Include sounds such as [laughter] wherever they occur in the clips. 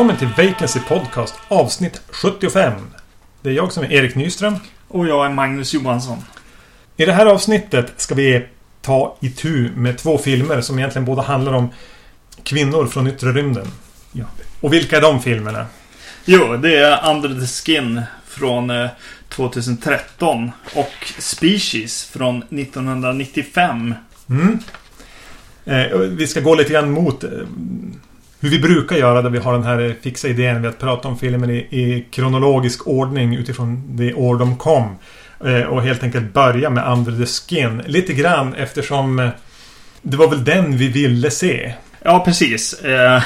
Välkommen till Vacancy Podcast avsnitt 75. Det är jag som är Erik Nyström. Och jag är Magnus Johansson. I det här avsnittet ska vi ta itu med två filmer som egentligen båda handlar om kvinnor från yttre rymden. Ja. Och vilka är de filmerna? Jo, det är Under the Skin från eh, 2013 och Species från 1995. Mm. Eh, vi ska gå lite grann mot eh, hur vi brukar göra där vi har den här fixa idén med att prata om filmer i, i kronologisk ordning utifrån det år de kom. Eh, och helt enkelt börja med Under the Skin. Lite grann eftersom eh, det var väl den vi ville se. Ja, precis. Eh,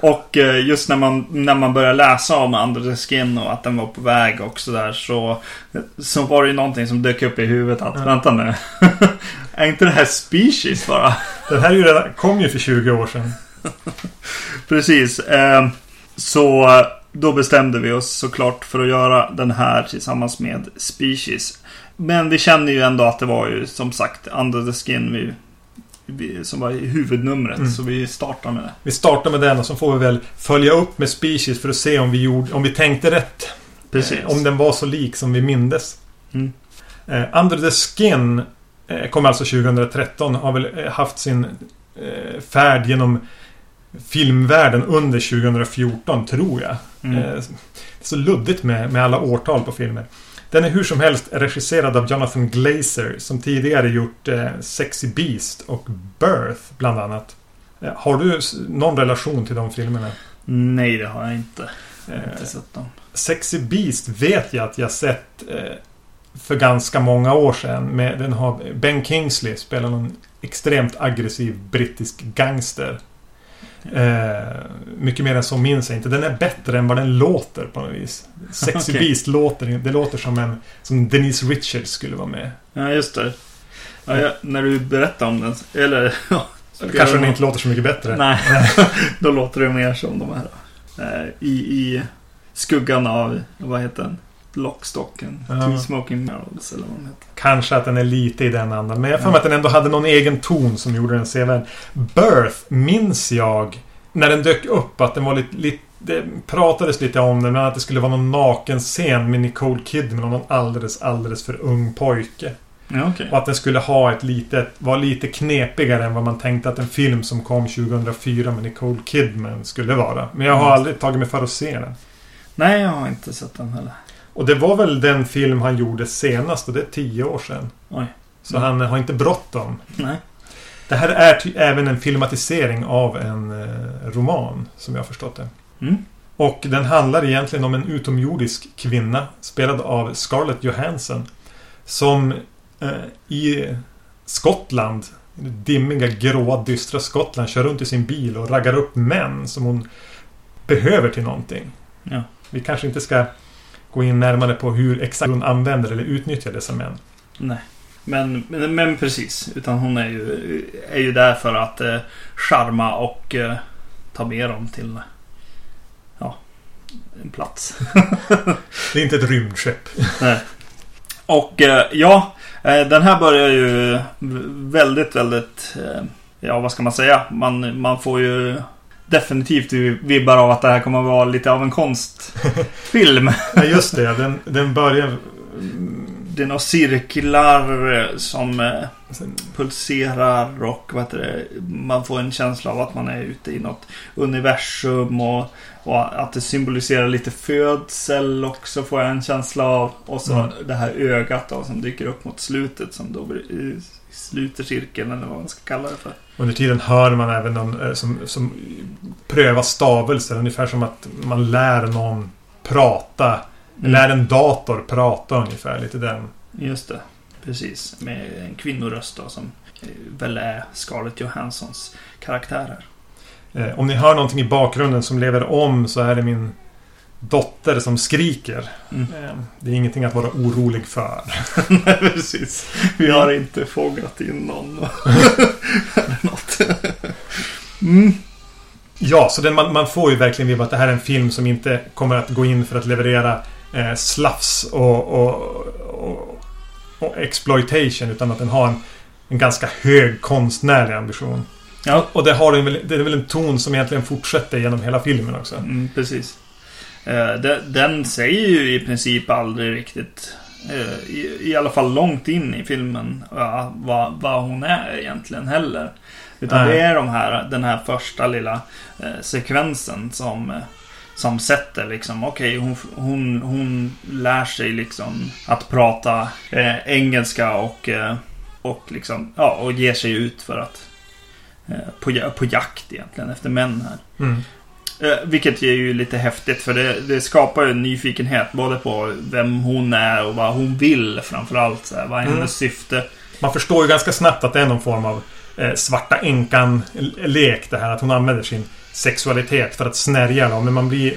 och eh, just när man, när man började läsa om Under the Skin och att den var på väg och sådär så, så var det ju någonting som dök upp i huvudet att Ja. vänta nu. [laughs] är inte det här Species bara? Den här är ju redan, kom ju för 20 år sedan. [laughs] Precis. Eh, så då bestämde vi oss såklart för att göra den här tillsammans med Species. Men vi känner ju ändå att det var ju som sagt Under the Skin vi, vi, som var huvudnumret. Mm. Så vi startar med det. Vi startar med den och så får vi väl följa upp med Species för att se om vi, gjorde, om vi tänkte rätt. Precis. Eh, Om den var så lik som vi mindes. Mm. Eh, Under the Skin eh, kom alltså 2013. Har väl haft sin färd genom filmvärlden under 2014, tror jag. Mm. Eh, det är så luddigt med, med alla årtal på filmer. Den är hur som helst regisserad av Jonathan Glazer som tidigare gjort eh, Sexy Beast och Birth bland annat. Eh, har du någon relation till de filmerna? Nej, det har jag inte. Jag har Eh, inte sett dem. Sexy Beast vet jag att jag sett eh, för ganska många år sedan. Med, den har Ben Kingsley spelar någon extremt aggressiv brittisk gangster. Eh, mycket mer än så minns jag inte. Den är bättre än vad den låter på något vis. Sexy Okej. Beast låter, det låter som en som Denise Richards skulle vara med. Ja, just det. Ja, jag, när du berättar om den, eller... [laughs] ja, Kanske den inte låter så mycket bättre. Nej, [laughs] då låter det mer som de här. eh, I, I skuggan av, vad heter den? Lockstocken. Ja. Two Smoking Barrels eller vad den heter. Kanske att den är lite i den andan. Men jag har Ja. att den ändå hade någon egen ton som gjorde den sevärd. Birth minns jag när den dök upp att den var lite, lite det pratades lite om den, men att det skulle vara någon naken scen med Nicole Kidman och någon alldeles, alldeles för ung pojke. Ja, okej. Och att den skulle ha ett litet, vara lite knepigare än vad man tänkte att en film som kom 2004 med Nicole Kidman skulle vara. Men jag har Mm. aldrig tagit mig för att se den. Nej, jag har inte sett den heller. Och det var väl den film han gjorde senast och det är tio år sedan. Oj. Så Mm. han har inte bråttom. Nej. Det här är även en filmatisering av en eh, roman, som jag har förstått det. Mm. Och den handlar egentligen om en utomjordisk kvinna, spelad av Scarlett Johansson. Som eh, i Skottland, dimmiga, gråa, dystra Skottland, kör runt i sin bil och raggar upp män som hon behöver till någonting. Ja. Vi kanske inte ska gå in närmare på hur exakt hon använder eller utnyttjar dessa män. Nej. Men, men, men precis. Utan hon är ju, är ju där för att eh, charma och eh, ta med dem till ja, en plats. [laughs] Det är inte ett rymdskepp. Och eh, ja, eh, den här börjar ju väldigt, väldigt... eh, Ja, vad ska man säga? Man, man får ju definitivt vibbar av att det här kommer att vara lite av en konstfilm. [laughs] Ja, just det. Den, den börjar... Det är några cirklar som eh, pulserar och vad heter det, man får en känsla av att man är ute i något universum och, och att det symboliserar lite födsel också får jag en känsla av. Och så Mm. det här ögat då som dyker upp mot slutet som då sluter cirkeln eller vad man ska kalla det för. Under tiden hör man även någon eh, som, som prövar stavelser. Ungefär som att man lär någon prata. Mm. Lär en dator prata ungefär. Lite den. Just det, precis. Med en kvinnoröst då som eh, väl är Scarlett Johanssons karaktärer. Eh, om ni hör någonting i bakgrunden som lever om så är det min dotter som skriker. Mm. Eh, det är ingenting att vara orolig för. [laughs] Nej, precis. Vi har inte fångat in någon. Eller [laughs] något. Mm. Ja, så den, man, man får ju verkligen vibba att det här är en film som inte kommer att gå in för att leverera eh, slafs och, och, och, och exploitation. Utan att den har en, en ganska hög konstnärlig ambition. Ja. Och det, har en, det är väl en ton som egentligen fortsätter genom hela filmen också. Mm, precis. Eh, de- Den säger ju i princip aldrig riktigt, eh, i, alla fall långt in i filmen, vad, vad hon är egentligen heller. Utan Nej. det är de här, den här första lilla eh, sekvensen som, som sätter liksom, okej hon, hon, hon lär sig liksom att prata engelska och, och liksom, ja, och ger sig ut för att på, på jakt egentligen efter män här. Mm. Eh, vilket är ju lite häftigt för det, det skapar ju en nyfikenhet både på vem hon är och vad hon vill framförallt. Så här, vad är hennes Mm. syfte? Man förstår ju ganska snabbt att det är någon form av eh, svarta änkan-lek det här. Att hon använder sin sexualitet för att snärja dem. Men man blir...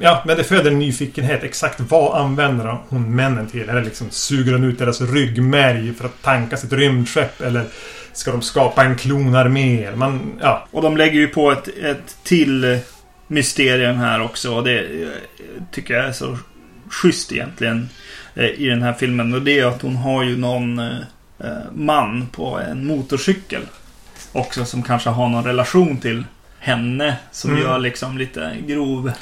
Ja, men det föder en nyfikenhet. Exakt vad använder hon männen till? Det liksom suger hon ut deras ryggmärg för att tanka sitt rymdskepp? Eller ska de skapa en klonarmé? Man, ja. Och de lägger ju på ett, ett till mysterium här också. Och det eh, tycker jag är så schysst egentligen eh, i den här filmen. Och det är att hon har ju någon eh, man på en motorcykel. Också som kanske har någon relation till henne. Som Mm. gör liksom lite grov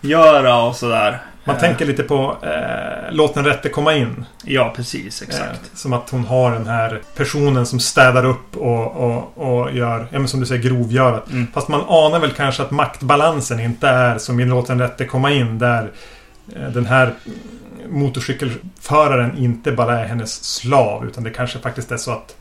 göra och sådär. Man Eh, tänker lite på eh, Låt den rätte komma in. Ja, precis. Eh, Exakt. som att hon har den här personen som städar upp och, och, och gör, ja men som du säger, grovgörat. Mm. Fast man anar väl kanske att maktbalansen inte är som i Låt den rätte komma in. Där eh, den här motorcykelföraren inte bara är hennes slav. Utan det kanske faktiskt är så att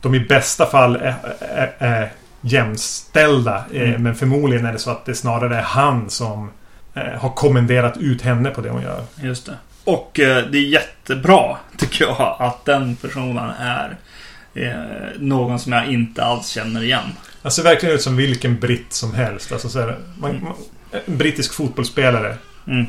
de i bästa fall är, är, är jämställda. eh, Mm. Men förmodligen är det så att det snarare är han som eh, har kommenderat ut henne på det hon gör. Just det. Och eh, det är jättebra, [laughs] tycker jag, att den personen är eh, någon som jag inte alls känner igen. Han ser verkligen ut som vilken britt som helst. Alltså så här, man, Mm. man, en brittisk fotbollsspelare. Mm.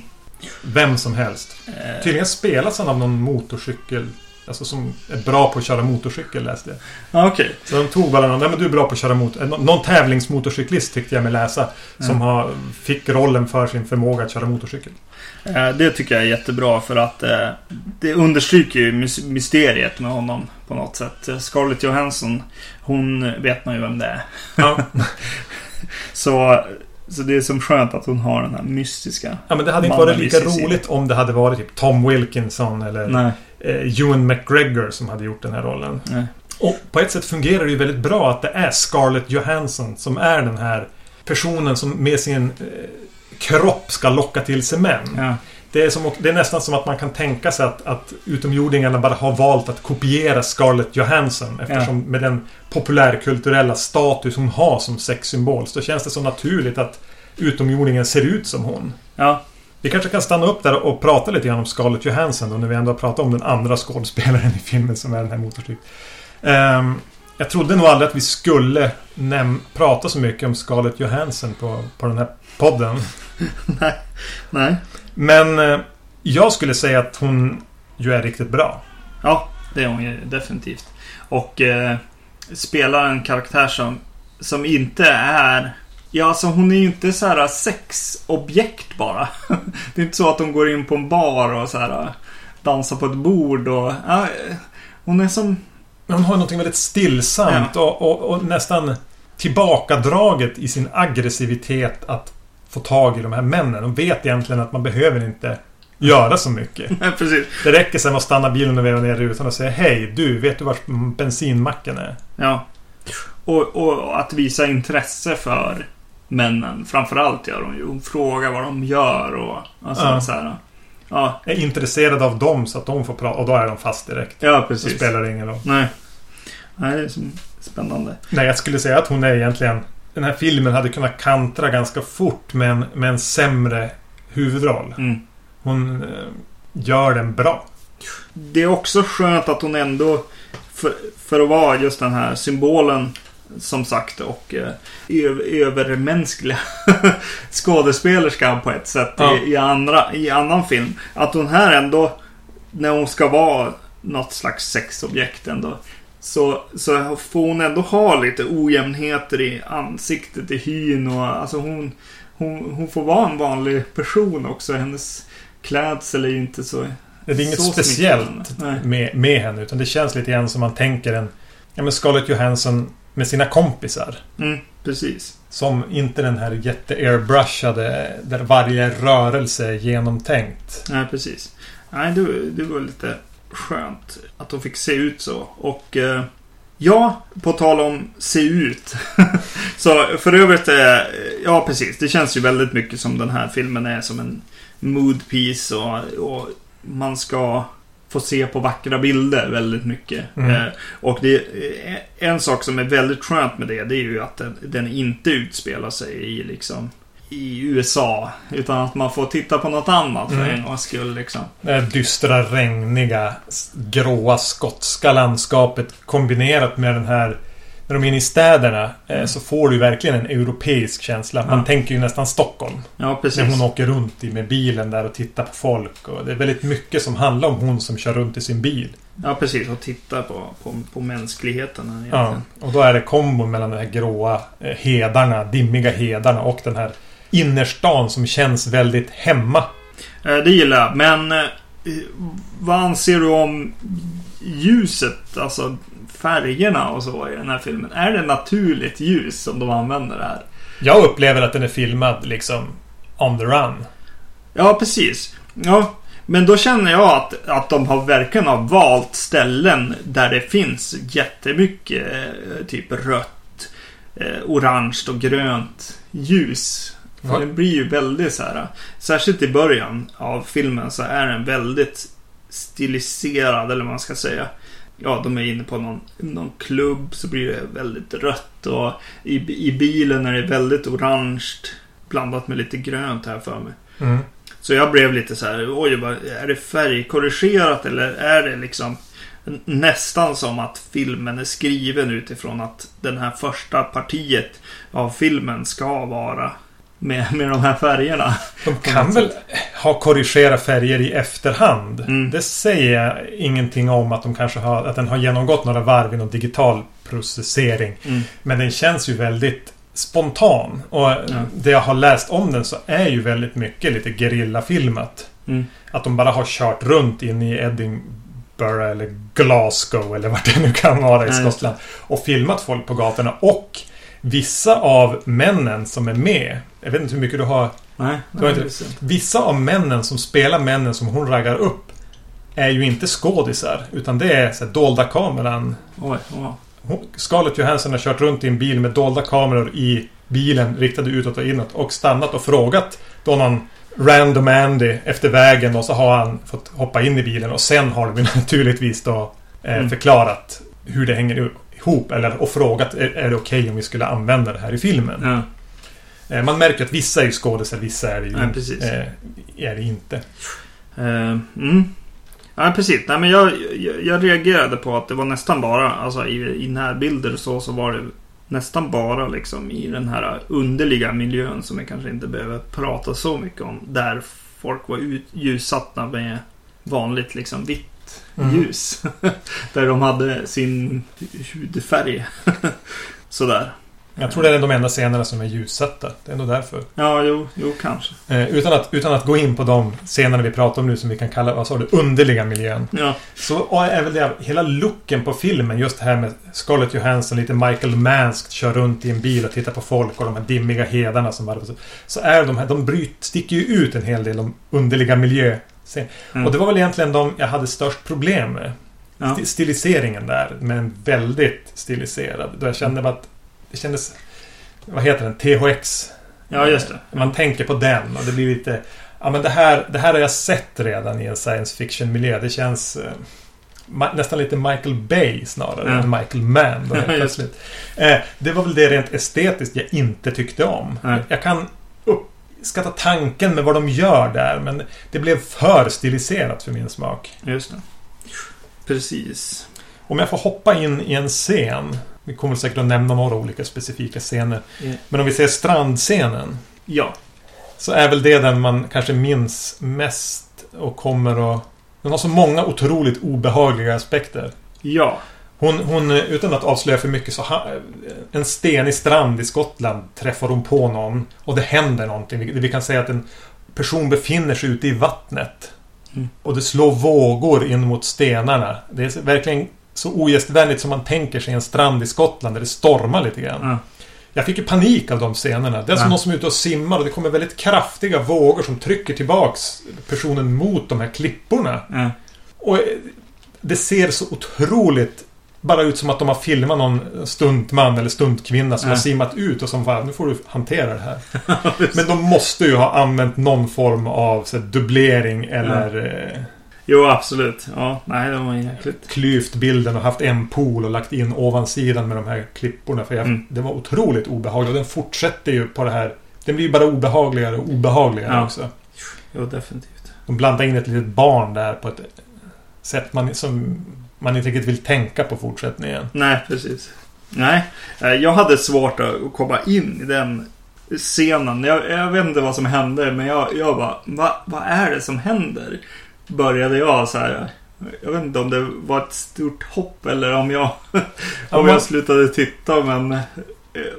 Vem som helst. Eh, Tydligen spelas han av någon motorcykel... Alltså som är bra på att köra motorcykel läste jag. ja, Okej. Så de tog någon, nej men du är bra på att köra motor... Någon, tävlingsmotorcyklist tyckte jag mig läsa. Som Mm. har, fick rollen för sin förmåga att köra motorcykel. Eh, det tycker jag är jättebra för att eh, det understryker ju mys- mysteriet med honom på något sätt. Eh, Scarlett Johansson, hon vet man ju vem det är. Ja, [laughs] Så, så det är som skönt att hon har den här mystiska... ja men det hade inte varit lika roligt om det hade varit typ Tom Wilkinson eller Nej, eh, Ewan McGregor som hade gjort den här rollen. nej. Och på ett sätt fungerar det ju väldigt bra att det är Scarlett Johansson som är den här personen som med sin eh, kropp ska locka till sig män. Ja. Det, är som, det är nästan som att man kan tänka sig att, att utomjordingarna bara har valt att kopiera Scarlett Johansson eftersom med den populärkulturella status hon har som sexsymbol så känns det så naturligt att utomjordingen ser ut som hon. ja. Vi kanske kan stanna upp där och prata lite grann om Scarlett Johansson då när vi ändå har pratat om den andra skådespelaren i filmen som är den här motorcykeln. Ehm, jag trodde nog aldrig att vi skulle prata så mycket om Scarlett Johansson på, på den här podden. [laughs] Nej. Men eh, jag skulle säga att hon ju är riktigt bra. Ja, det är hon ju definitivt. Och eh, spelar en karaktär som, som inte är... Ja, alltså hon är ju inte så här sexobjekt bara. [laughs] det är inte så att hon går in på en bar och så här dansar på ett bord och... Ja, eh, hon är som... Men hon har något väldigt stillsamt och, och, och nästan tillbakadraget i sin aggressivitet att få tag i de här männen. De vet egentligen att man behöver inte göra så mycket. [laughs] Precis. Det räcker sen att stanna bilen och veva ner rutan och säga Hej du, vet du var bensinmacken är? Ja. Och, och att visa intresse för männen. Framförallt gör hon ju. Hon frågar vad de gör och... Alltså Ja. så här. Ja, Är intresserad av dem så att de får prata och då är de fast direkt. ja Så precis. spelar det ingen roll. Nej. Nej, det är så spännande. Nej, jag skulle säga att hon är egentligen... Den här filmen hade kunnat kantra ganska fort med en, med en sämre huvudroll. Mm. Hon eh, gör den bra. Det är också skönt att hon ändå, för, för att vara just den här symbolen, som sagt, och eh, över, övermänskliga [laughs] skådespelerskan på ett sätt Ja. i, i, andra, i annan film. Att hon här ändå, när hon ska vara något slags sexobjekt ändå, så, så får hon ändå ha lite ojämnheter i ansiktet, i hyn och alltså hon, hon, hon får vara en vanlig person också. Hennes klädsel är ju inte så Det är inget speciellt med, med henne. Utan det känns lite grann som man tänker en... Ja men Scarlett Johansson med sina kompisar. Mm, precis. Som inte den här jätte-airbrushade där varje rörelse är genomtänkt. Nej, precis. Nej, det, det var lite skönt att de fick se ut så. Och eh, ja, på tal om se ut. [laughs] så för övrigt, eh, ja precis. Det känns ju väldigt mycket som den här filmen är som en mood piece och, och man ska få se på vackra bilder väldigt mycket. Mm. Eh, och det, eh, en sak som är väldigt skönt med det, det är ju att den, den inte utspelar sig i liksom i USA. Utan att man får titta på något annat för Mm. en gångs skull liksom. Det här dystra, regniga, gråa skotska landskapet kombinerat med den här... När de är inne i städerna eh, så får du verkligen en europeisk känsla. Man Ja. tänker ju nästan Stockholm. Ja, När precis. hon åker runt i med bilen där och tittar på folk. Och det är väldigt mycket som handlar om hon som kör runt i sin bil. Ja, precis. Och titta på, på, på mänskligheten Ja, och då är det kombon mellan de här gråa eh, hedarna, dimmiga hedarna och den här innerstan som känns väldigt hemma. Eh, Det gillar jag. Men vad anser du om ljuset? Alltså färgerna och så i den här filmen. Är det naturligt ljus som de använder här? Jag upplever att den är filmad liksom on the run. Ja, precis. Ja, men då känner jag att, att de har verkligen har valt ställen där det finns jättemycket eh, typ rött, eh, orange och grönt ljus. För det blir ju väldigt så här. Särskilt i början av filmen så är den väldigt stiliserad, eller vad man ska säga. Ja, de är inne på någon, någon klubb så blir det väldigt rött och i, i bilen är det väldigt orange blandat med lite grönt här för mig. Mm. Så jag blev lite så här, oj, är det färgkorrigerat eller är det liksom nästan som att filmen är skriven utifrån att den här första partiet av filmen ska vara med, med de här färgerna. De kan väl ha korrigerat färger i efterhand. Mm. Det säger jag ingenting om att de kanske har, att den har genomgått några varv i någon digital processering. Mm. Men den känns ju väldigt spontan. Och Ja. det jag har läst om den så är ju väldigt mycket lite gerillafilmat. Mm. Att de bara har kört runt in i Edinburgh eller Glasgow eller vart det nu kan vara i Ja. Skottland. Och filmat folk på gatorna. Och vissa av männen som är med. Jag vet inte hur mycket du har Nej, Det var inte- just det. Vissa av männen som spelar männen som hon raggar upp är ju inte skådisar. Utan det är så här, dolda kameran. Oj. Hon- Scarlett Johansson har kört runt i en bil med dolda kameror i bilen riktade utåt och inåt. Och stannat och frågat då någon random Andy efter vägen och så har han fått hoppa in i bilen. Och sen har de [laughs] naturligtvis då eh, Mm. förklarat hur det hänger ihop. Eller, och frågat är, är det okej om vi skulle använda det här i filmen. Ja, Eh, Man märker att vissa är ju skådisar, vissa är det ju Ja, precis. eh, är det inte. Eh, mm. Ja, precis. Nej, men jag, jag, jag reagerade på att det var nästan bara, alltså i, i närbilder och så, så var det nästan bara liksom i den här underliga miljön som jag kanske inte behöver prata så mycket om. Där folk var ut, ljussatta med vanligt liksom vitt Mm. ljus. [laughs] där de hade sin hudfärg. [laughs] Sådär. Jag tror det är de enda scenerna som är ljussatta. Det är nog därför. Ja, jo, jo kanske. Eh, utan, att, utan att gå in på de scenerna vi pratar om nu som vi kan kalla, vad sa du, underliga miljön. Ja, Så är väl det, hela looken på filmen, just det här med Scarlett Johansson, lite Michael Mansk, kör runt i en bil och tittar på folk och de här dimmiga hedarna som bara... Så, så är de här, de bryt, sticker ju ut en hel del, de underliga miljö... Mm. Och det var väl egentligen de jag hade störst problem med. ja. Sti- Stiliseringen där, men väldigt stiliserad. Då jag kände bara att det kändes... Vad heter den? THX. ja just det. Man tänker på den och det blir lite... Ja men det här, det här har jag sett redan i en science fiction-miljö. Det känns... Eh, nästan lite Michael Bay snarare Ja. än Michael Mann. Då, [laughs] Ja, plötsligt. Eh, det var väl det rent estetiskt jag inte tyckte om. Nej. Jag kan uppskatta tanken med vad de gör där men det blev för stiliserat för min smak. Just det. Precis. Om jag får hoppa in i en scen. Vi kommer säkert att nämna några olika specifika scener. Ja. Men om vi ser strandscenen. Ja. Så är väl det den man kanske minns mest och kommer att... Den har så många otroligt obehagliga aspekter. Ja. Hon, hon utan att avslöja för mycket, så ha, en stenig strand i Skottland träffar hon på någon och det händer någonting. Vi, vi kan säga att en person befinner sig ute i vattnet. Mm. Och det slår vågor in mot stenarna. Det är verkligen så ogästvänligt som man tänker sig en strand i Skottland där det stormar lite grann. Ja. Jag fick ju panik av de scenerna. Det är som Ja. någon som är ute och simmar och det kommer väldigt kraftiga vågor som trycker tillbaks personen mot de här klipporna. Och eh, det ser så otroligt bara ut som att de har filmat någon stuntman eller stuntkvinna som Ja. har simmat ut och som bara, nu får du hantera det här. [laughs] Men de måste ju ha använt någon form av så här, dubblering eller eh, Jo, absolut. Ja, nej, det var jäkligt. klyvt bilden och haft en pool och lagt in ovansidan med de här klipporna. För jag, Mm. det var otroligt obehagligt. Och den fortsätter ju på det här. Den blir ju bara obehagligare och obehagligare Ja. också. Jo, definitivt. De blandar in ett litet barn där på ett sätt man, som man inte riktigt vill tänka på fortsättningen. Nej, precis. Nej, eh, jag hade svårt att komma in i den scenen. Jag, jag vet inte vad som hände, men jag, jag bara, Va, vad är det som händer? Började jag så här. Jag vet inte om det var ett stort hopp eller om jag, [laughs] om man- jag slutade titta men, eh,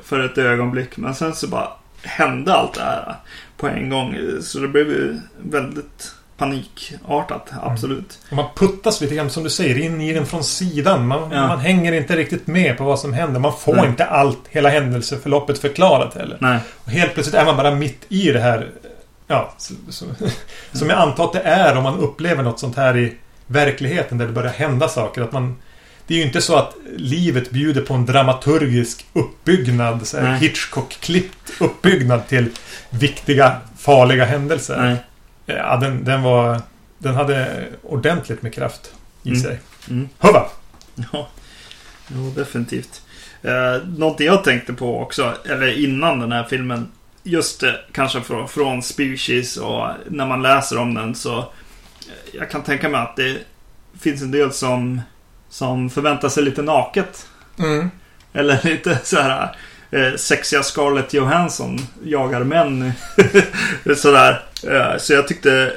för ett ögonblick. Men sen så bara hände allt det här på en gång. Så det blev väldigt panikartat, absolut. Och man puttas lite grann, som du säger, in i den från sidan. Man, Ja. man hänger inte riktigt med på vad som händer. Man får Nej. inte allt, hela händelseförloppet förklarat heller. Nej, Och helt plötsligt är man bara mitt i det här. Ja, så, så, [laughs] som jag antar att det är om man upplever något sånt här i verkligheten där det börjar hända saker. Att man, det är ju inte så att livet bjuder på en dramaturgisk uppbyggnad. Hitchcock-klippt uppbyggnad till viktiga, farliga händelser. nej. Ja, den, den var... Den hade ordentligt med kraft i Mm. sig. Mm. Hurra! Ja, jo, definitivt. Eh, någonting jag tänkte på också, eller innan den här filmen, just det, kanske från, från Species och när man läser om den så eh, jag kan tänka mig att det finns en del som, som förväntar sig lite naket. Mm. Eller lite så här eh, sexiga Scarlett Johansson jagar män. [laughs] Sådär. Eh, så jag tyckte,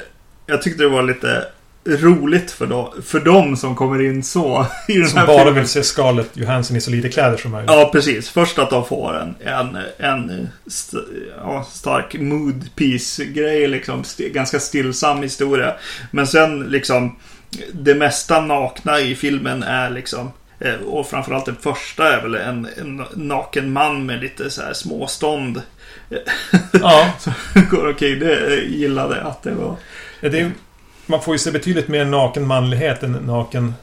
jag tyckte det var lite roligt för, då, för dem som kommer in så [laughs] i den Som här bara filmen. vill se Scarlett Johansson i så lite kläder som möjligt. Ja, precis. Först att de får en, en, en st ja, stark mood piece-grej, liksom. St ganska stillsam historia. Men sen liksom, det mesta nakna i filmen är liksom och framförallt den första är väl en, en naken man med lite så här småstånd. [laughs] Ja, Går okej, det eh, gillade att det var. Ja, Det är, man får ju se betydligt mer naken manlighet än naken,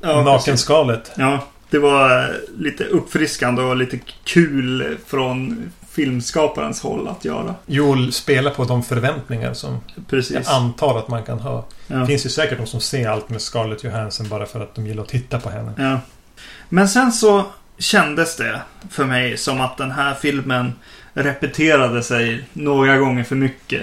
Ja, naken precis. Scarlett. Ja, det var eh, lite uppfriskande och lite kul från filmskaparens håll att göra. Joel spelar på de förväntningar som Precis. jag antar att man kan ha. Ja. Det finns ju säkert de som ser allt med Scarlett Johansson bara för att de gillar att titta på henne. Ja. Men sen så kändes det för mig som att den här filmen repeterade sig några gånger för mycket.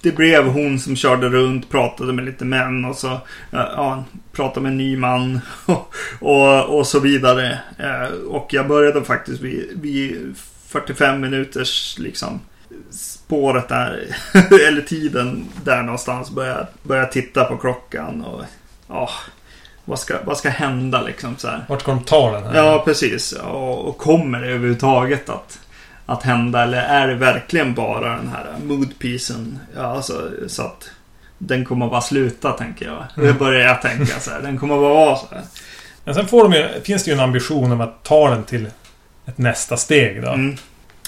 Det blev hon som körde runt, pratade med lite män och så ja, pratade med en ny man [laughs] och, och, och så vidare. Eh, och jag började faktiskt vid, vid 45 minuters liksom spåret där, [laughs] eller tiden där någonstans började börja titta på klockan och ja, vad ska, vad ska hända liksom så här. Vart ska de ta den här? Ja, precis. Och, och kommer det överhuvudtaget att, att hända? Eller är det verkligen bara den här moodpisen? Ja, alltså, så att den kommer bara sluta, tänker jag. Det Mm. börjar jag tänka så här. Den kommer bara vara så här. Men sen får de ju, finns det ju en ambition om att ta den till ett nästa steg då. Mm.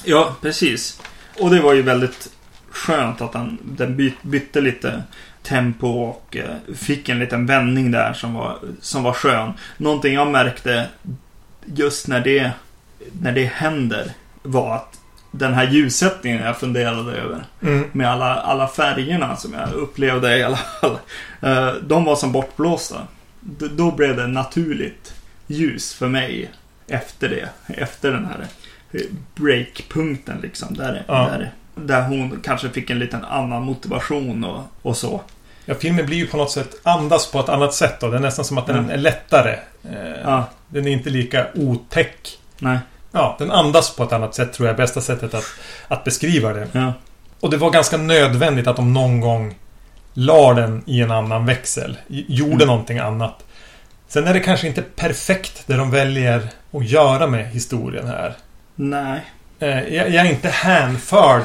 Ja, precis. Och det var ju väldigt skönt att den, den byt, bytte lite tempo och eh, fick en liten vändning där som var, som var skön. Någonting jag märkte just när det, när det händer var att den här ljussättningen jag funderade över Mm. med alla, alla färgerna som jag upplevde i alla fall. eh, De var som bortblåsta. Då blev det naturligt ljus för mig efter det. Efter den här eh, breakpunkten liksom. Där, Ja. där, där hon kanske fick en liten annan motivation och, och så. Ja, filmen blir ju på något sätt andas på ett annat sätt då. Det är nästan som att den Mm. är lättare. Eh, Ja, Den är inte lika otäck. nej, Ja, den andas på ett annat sätt tror jag är bästa sättet att, att beskriva det. ja, Och det var ganska nödvändigt att de någon gång la den i en annan växel. Gjorde Mm. någonting annat. Sen är det kanske inte perfekt det de väljer att göra med historien här. nej. Eh, Jag, jag är inte hänförd.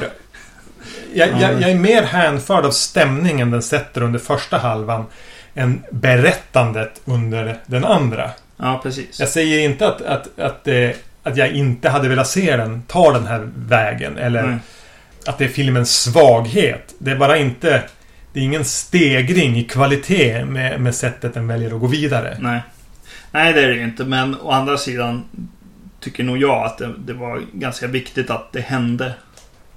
Jag, jag, jag är mer hänförd av stämningen den sätter under första halvan än berättandet under den andra. Ja, precis. Jag säger inte att, att, att, eh, att jag inte hade velat se den ta den här vägen. Eller Mm. att det är filmens svaghet. Det är bara inte... Det är ingen stegring i kvalitet med, med sättet den väljer att gå vidare. Nej. Nej, det är det ju inte. Men å andra sidan tycker nog jag att det, det var ganska viktigt att det hände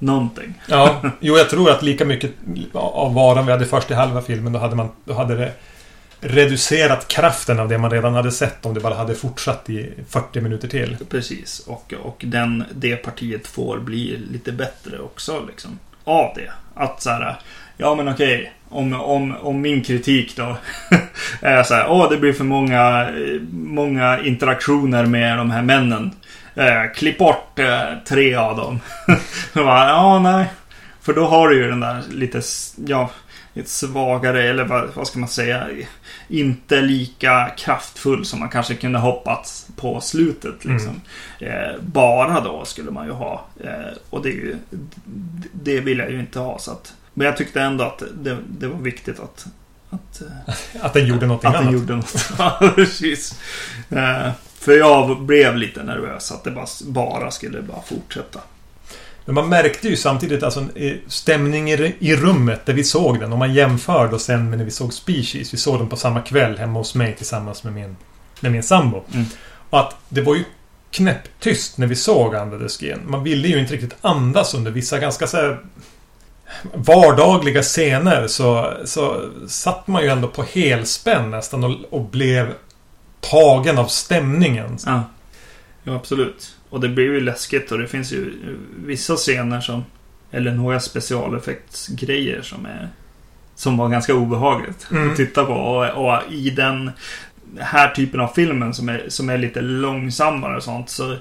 någonting. Ja, jo jag tror att lika mycket av varan vi hade först i halva filmen, då hade man... Då hade det reducerat kraften av det man redan hade sett om det bara hade fortsatt i 40 minuter till. Precis. Och, och den, det partiet får bli lite bättre också liksom. Av det. Att så här. Ja men okej. Om, om, om min kritik då [laughs] är så här. Åh det blir för många, många interaktioner med de här männen. Eh, klipp bort eh, tre av dem. [laughs] Bara, ja nej. För då har du ju den där lite, ja, lite svagare eller vad, vad ska man säga? Inte lika kraftfull som man kanske kunde hoppats på slutet. Liksom. Eh, bara då skulle man ju ha. Eh, och det, är ju, det vill jag ju inte ha. Så att, men jag tyckte ändå att det, det var viktigt att, att, eh, Att den gjorde någonting att den annat. gjorde något. [laughs] Precis. Eh, för jag blev lite nervös att det bara, bara skulle bara fortsätta. Men man märkte ju samtidigt alltså eh, stämning i, rummet där vi såg den. Om man jämför då sen med när vi såg Species. Vi såg den på samma kväll hemma hos mig tillsammans med min, med min sambo. Mm. Och att det var ju knäpptyst när vi såg Under Skin. Man ville ju inte riktigt andas under vissa ganska så här vardagliga scener så, så satt man ju ändå på helspänn nästan och, och blev tagen av stämningen. Ja. ja, absolut. Och det blir ju läskigt och det finns ju eh, vissa scener som... Eller några specialeffektsgrejer som är... Som var ganska obehagligt Mm. att titta på. Och, och i den här typen av filmen som är, som är lite långsammare och sånt så...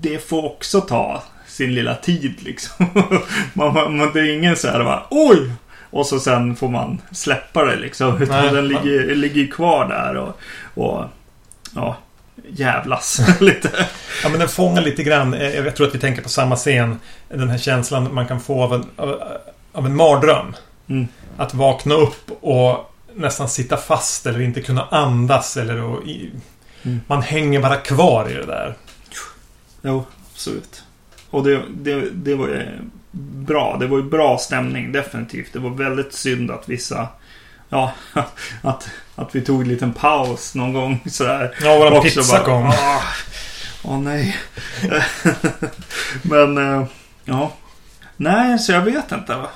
Det får också ta sin lilla tid liksom. [laughs] man, man, man, det är ingen så här bara Oj! Och så sen får man släppa det liksom. Utan [laughs] Nej, den ligger, ligger kvar där och... och ja, jävlas [laughs] lite. Ja men den fångar lite grann. eh, Jag tror att vi tänker på samma scen. Den här känslan man kan få av en, av, av en mardröm. Mm. Att vakna upp och nästan sitta fast eller inte kunna andas eller och Mm. Man hänger bara kvar i det där. Jo, absolut. Och det, det, det var bra. Det var ju bra stämning, definitivt. Det var väldigt synd att vissa... Ja, [laughs] att, att vi tog en liten paus någon gång sådär. Ja, våran pizza bara, kom. Åh, åh nej. [laughs] Men, eh, ja. Nej, så jag vet inte. Va?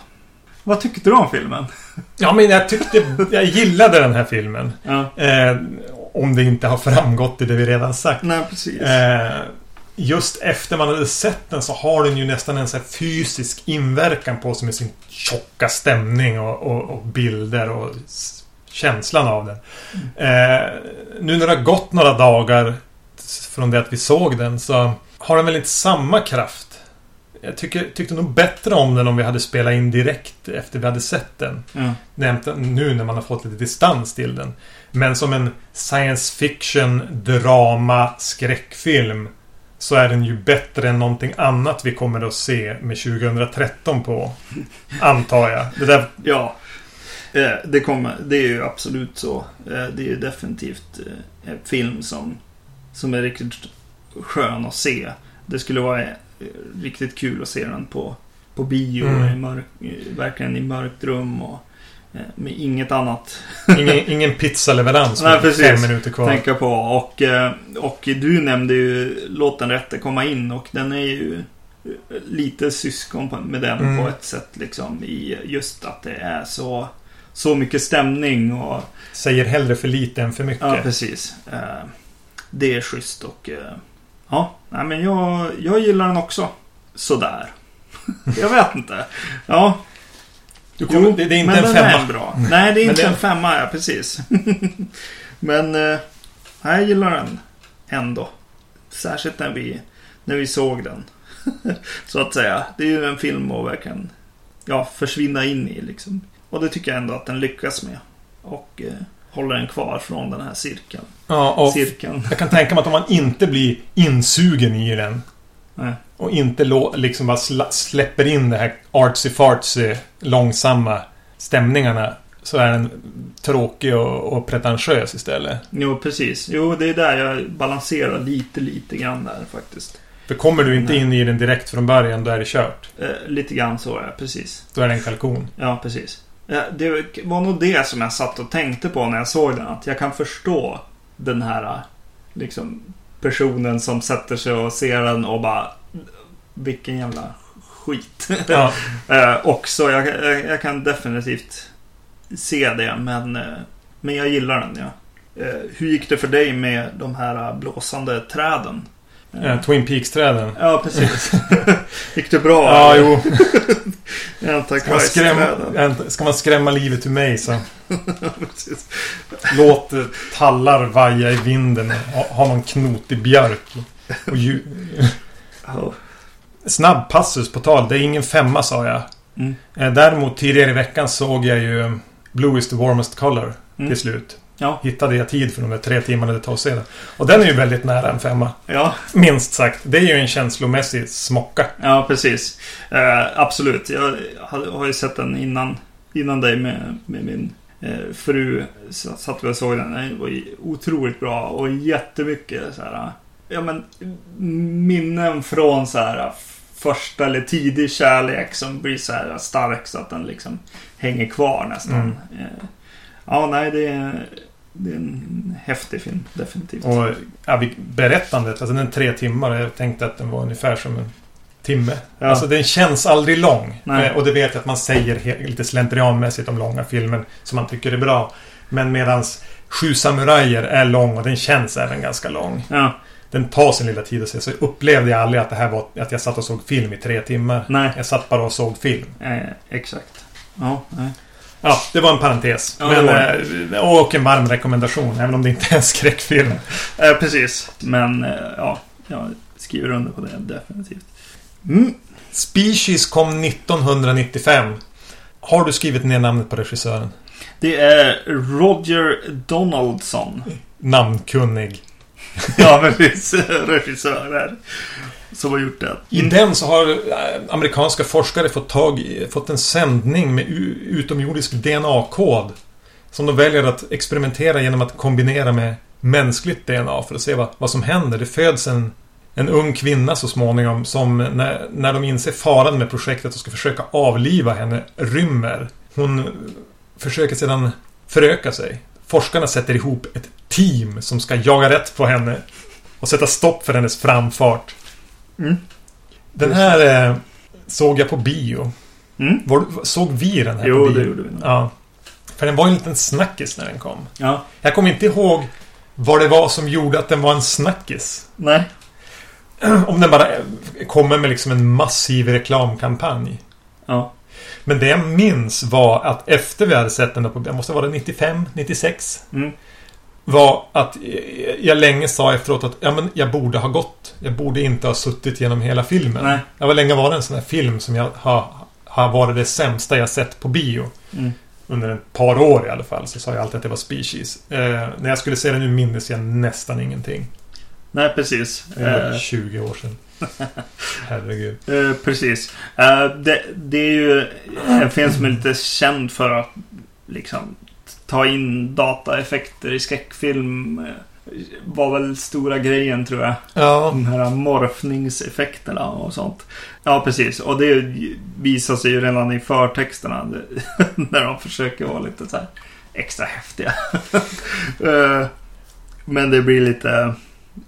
Vad tyckte du om filmen? [laughs] Ja men jag tyckte... Jag gillade den här filmen. Ja, Eh, om det inte har framgått i det vi redan sagt. nej precis. Eh, just efter man hade sett den så har den ju nästan en så fysisk inverkan på sig med sin tjocka stämning och, och, och bilder och känslan av den. Eh, nu när det har gått några dagar från det att vi såg den så har den väl inte samma kraft. Jag tycker, tyckte nog bättre om den om vi hade spelat in direkt efter vi hade sett den. Nämnt nu när man har fått lite distans till den. Men som en science fiction, drama, skräckfilm så är den ju bättre än någonting annat vi kommer att se med 2013 på. Antar jag. Det där... Ja. Eh, Det, kommer, det är ju absolut så. Eh, Det är ju definitivt eh, en film som, som är riktigt skön att se. Det skulle vara riktigt kul att se den på, på bio. Mm. I mörk, verkligen i mörkt rum. Och, med inget annat Ingen, [laughs] ingen pizzaleverans Nej, med precis. fem minuter kvar. tänka på. Och, eh, och du nämnde ju Låt den rätte komma in. Och den är ju eh, lite syskon med den Mm. på ett sätt. Liksom, I just att det är så, så mycket stämning. och Säger hellre för lite än för mycket. Ja, precis. Eh, Det är schysst och... eh, Ja, nej, men jag, jag gillar den också. Sådär. [laughs] Jag vet inte. Ja, kommer, det, det är inte men en den femma. är bra. Nej, det är inte det- en femma, ja, precis. [laughs] men eh, jag gillar den ändå. Särskilt när vi, när vi såg den. [laughs] Så att säga. Det är ju en film att verkligen ja, försvinna in i liksom. Och det tycker jag ändå att den lyckas med. Och eh, håller den kvar från den här cirkeln. Ja, och cirkeln. jag kan tänka mig att om man inte blir insugen i den Nej. och inte liksom bara släpper in det här artsy-fartsy långsamma stämningarna så är den tråkig och, och pretentiös istället. Jo, precis. Jo, det är där jag balanserar lite, lite grann där faktiskt. För kommer du inte Nej. in i den direkt från början, då är det kört. Eh, lite grann så det, precis. Då är det en kalkon. Ja, precis. Ja, det var nog det som jag satt och tänkte på när jag såg den. Att jag kan förstå den här liksom, personen som sätter sig och ser den och bara Vilken jävla skit. [laughs] Ja. eh, också, jag, jag, kan definitivt se det. Men, eh, men jag gillar den, ja. Eh, hur gick det för dig med de här blåsande träden? Eh, Eh, Twin Peaks-träden. Ja, precis. [laughs] gick det bra? Ja, eller? jo. [laughs] Ska man, Antichrist-träden. skrämma, ska man skrämma livet ur mig så [laughs] låt eh, tallar vaja i vinden. Ha, ha någon knotig björk. Och ju, Ja. snabb passus på tal. Det är ingen femma sa jag. Mm. Eh, Däremot tidigare i veckan såg jag ju Blue is the warmest color Mm. till slut. Ja. Hittade jag tid för de där tre timmarna det tar att se den. Och den är ju väldigt nära en femma. Ja, Minst sagt. Det är ju en känslomässig smocka. ja precis. Eh, absolut. Jag har, ju sett den innan, innan dig med, med min eh, fru. Satt vi och såg den. Den var otroligt bra och jättemycket så här. Ja men minnen från så här första eller tidig kärlek som blir så här stark så att den liksom hänger kvar nästan. Mm. Eh, ja, nej det är, det är en häftig film. Definitivt. Och ja, berättandet, alltså den är tre timmar. Jag tänkte att den var ungefär som en timme. Ja. Alltså den känns aldrig lång. Nej. Eh, Och det vet jag att man säger lite slentrianmässigt om långa filmer som man tycker är bra. Men medans Sju samurajer är lång och den känns även ganska lång. Ja, Den tar sin lilla tid att se. Så upplevde jag aldrig att det här var att jag satt och såg film i tre timmar. nej. Jag satt bara och såg film. Eh, exakt. Ja, nej. Ja, det var en parentes. Ja, Men, eh, och en varm rekommendation, även om det inte är en skräckfilm. Eh, precis. Men eh, ja, jag skriver under på det definitivt. Mm. Species kom 1995. Har du skrivit ner namnet på regissören? Det är Roger Donaldson. Namnkunnig. Ja, precis. Regissör där. Som har gjort det. I den så har eh, amerikanska forskare fått, tag i, fått en sändning med utomjordisk DNA-kod. Som de väljer att experimentera genom att kombinera med mänskligt DNA för att se vad, vad som händer. Det föds en, en ung kvinna så småningom som när, när de inser faran med projektet och ska försöka avliva henne rymmer. Hon försöker sedan föröka sig. Forskarna sätter ihop ett team som ska jaga rätt på henne och sätta stopp för hennes framfart. Mm. Den här eh, såg jag på bio. Mm. Var, såg vi den här Jo, på bio? det gjorde vi nog. Ja. För den var ju en liten snackis när den kom. Ja. Jag kommer inte ihåg vad det var som gjorde att den var en snackis. Nej. [clears throat] Om den bara eh, kommer med liksom en massiv reklamkampanj. Ja. Men det jag minns var att efter vi hade sett den, då på, det måste vara 95, 96. Mm. Var att jag länge sa efteråt att ja, men jag borde ha gått. Jag borde inte ha suttit genom hela filmen. Nej. Jag var länge varit en sån här film som jag har, har varit det sämsta jag sett på bio. Mm. Under ett par år i alla fall så sa jag alltid att det var Species. Eh, när jag skulle se den nu minns jag nästan ingenting. Nej, precis. Det var Eh, 20 år sedan. [laughs] Herregud. Eh, precis. Eh, det, det är ju en film som är lite känd för att liksom ta in dataeffekter i skräckfilm. eh, Var väl stora grejen tror jag. Ja. De här morfningseffekterna och sånt. Ja, precis. Och det visar sig ju redan i förtexterna. [laughs] När de försöker vara lite så här extra häftiga. [laughs] Eh, Men det blir lite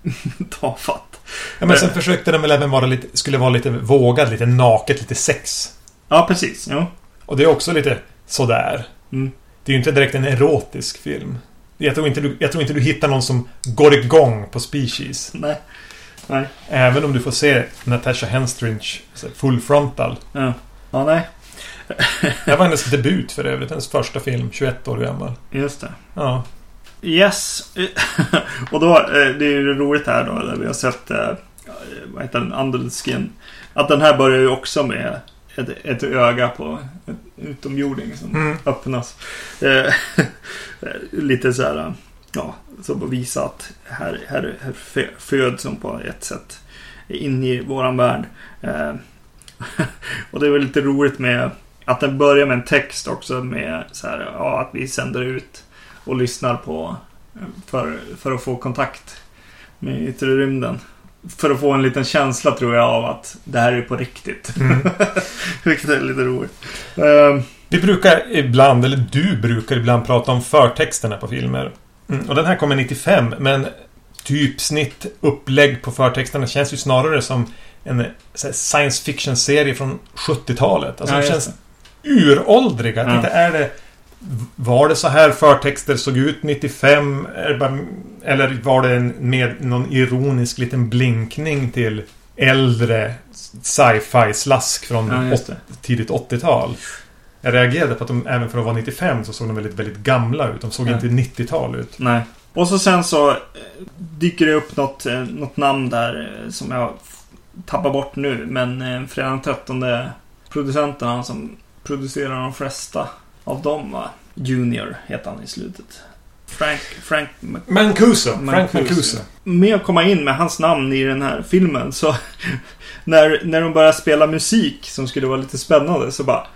[laughs] tafatt. ja men sen försökte den väl även vara lite, skulle vara lite vågad, lite naket, lite sex. Ja, precis. Jo. Och det är också lite sådär. Mm. Det är ju inte direkt en erotisk film. Jag tror, inte du, jag tror inte du hittar någon som går igång på Species. Nej. Nej. Även om du får se Natasha här full frontal. Ja. Ja, nej. Det var hennes debut för övrigt. Hennes första film. 21 år gammal. Just det. Ja. Yes. [laughs] och då, eh, det är ju roligt här då, där vi har sett, eh, vad heter den, Andelskin. Att den här börjar ju också med ett, ett öga på utomjording som Mm. öppnas. Eh, [laughs] lite så här, ja, som att visa att här, här, här fö- föds hon på ett sätt in i våran värld. Eh, [laughs] och det är väl lite roligt med att den börjar med en text också med så här, ja, att vi sänder ut och lyssnar på för, för att få kontakt med yttre rymden. För att få en liten känsla tror jag av att det här är på riktigt. Mm. [laughs] Vilket är lite roligt. Uh, Vi brukar ibland, eller du brukar ibland prata om förtexterna på filmer. Mm. Och den här kommer 95, men typsnitt upplägg på förtexterna känns ju snarare som en science fiction-serie från 70-talet. Alltså Ja, de känns uråldriga. Ja. Inte är det... Var det så här förtexter såg ut 95? Är det bara, eller var det en, med någon ironisk liten blinkning till äldre sci-fi slask från Ja, tidigt 80-tal? Jag reagerade på att de även för att vara 95 så såg de väldigt, väldigt gamla ut. De såg Ja. inte 90-tal ut. nej. Och så sen så eh, dyker det upp något, eh, något namn där eh, som jag tappar bort nu. Men fredag den 13 producenten, han som producerar de flesta av dem va? Junior heter han i slutet. Frank, Frank Mancuso! Frank Mancuso. Med att komma in med hans namn i den här filmen så [laughs] när, när de började spela musik som skulle vara lite spännande så bara,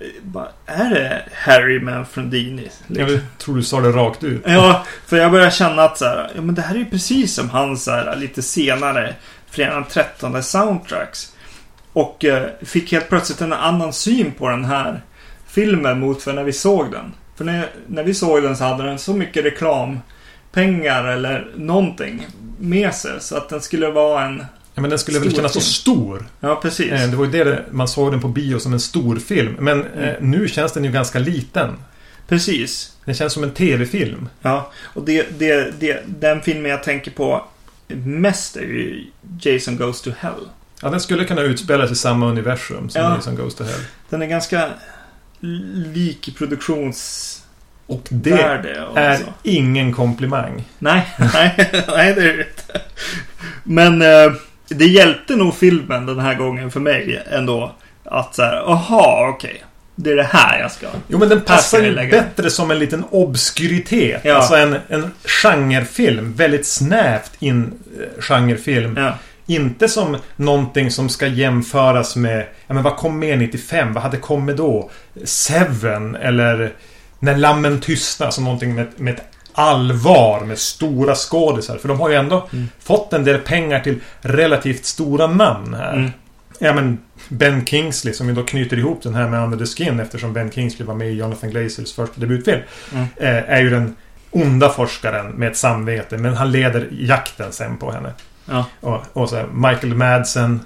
eh, bara är det Harry Manfredini? Liksom. Jag tror du sa det rakt ut. Ja, för jag börjar känna att så här, ja men det här är ju precis som hans så här, lite senare Fredag den 13 soundtracks. Och eh, fick helt plötsligt en annan syn på den här filmen mot för när vi såg den. För när, när vi såg den så hade den så mycket reklampengar eller någonting med sig så att den skulle vara en... Ja, men den skulle väl kännas så film. stor. Ja, precis. Eh, Det var ju det det- man såg den på bio som en stor film. Men eh, Mm. nu känns den ju ganska liten. Precis. Den känns som en TV-film. Ja, och det, det, det, den filmen jag tänker på mest är ju Jason Goes to Hell. Ja, den skulle kunna utspelas i samma universum som Ja. Jason Goes to Hell. Den är ganska lik i produktionsvärde Och det och är så. ingen komplimang. Nej, [laughs] nej, nej det är det inte. Men eh, det hjälpte nog filmen den här gången för mig ändå. Att så här, aha, okej. Det är det här jag ska... Jo, men den passar ju bättre som en liten obskuritet. Ja. Alltså en, en genrefilm. Väldigt snävt in eh, genrefilm. Ja, Inte som någonting som ska jämföras med... Ja, men vad kom med 95? Vad hade kommit då? Seven eller När lammen tystnar. Som någonting med, med ett allvar med stora skådisar. För de har ju ändå Mm. fått en del pengar till relativt stora namn här. Mm. Ja men Ben Kingsley som ju då knyter ihop den här med Under the Skin eftersom Ben Kingsley var med i Jonathan Glazers första debutfilm. Mm. Eh, är ju den onda forskaren med ett samvete. Men han leder jakten sen på henne. Ja, Och, och så här, Michael Madsen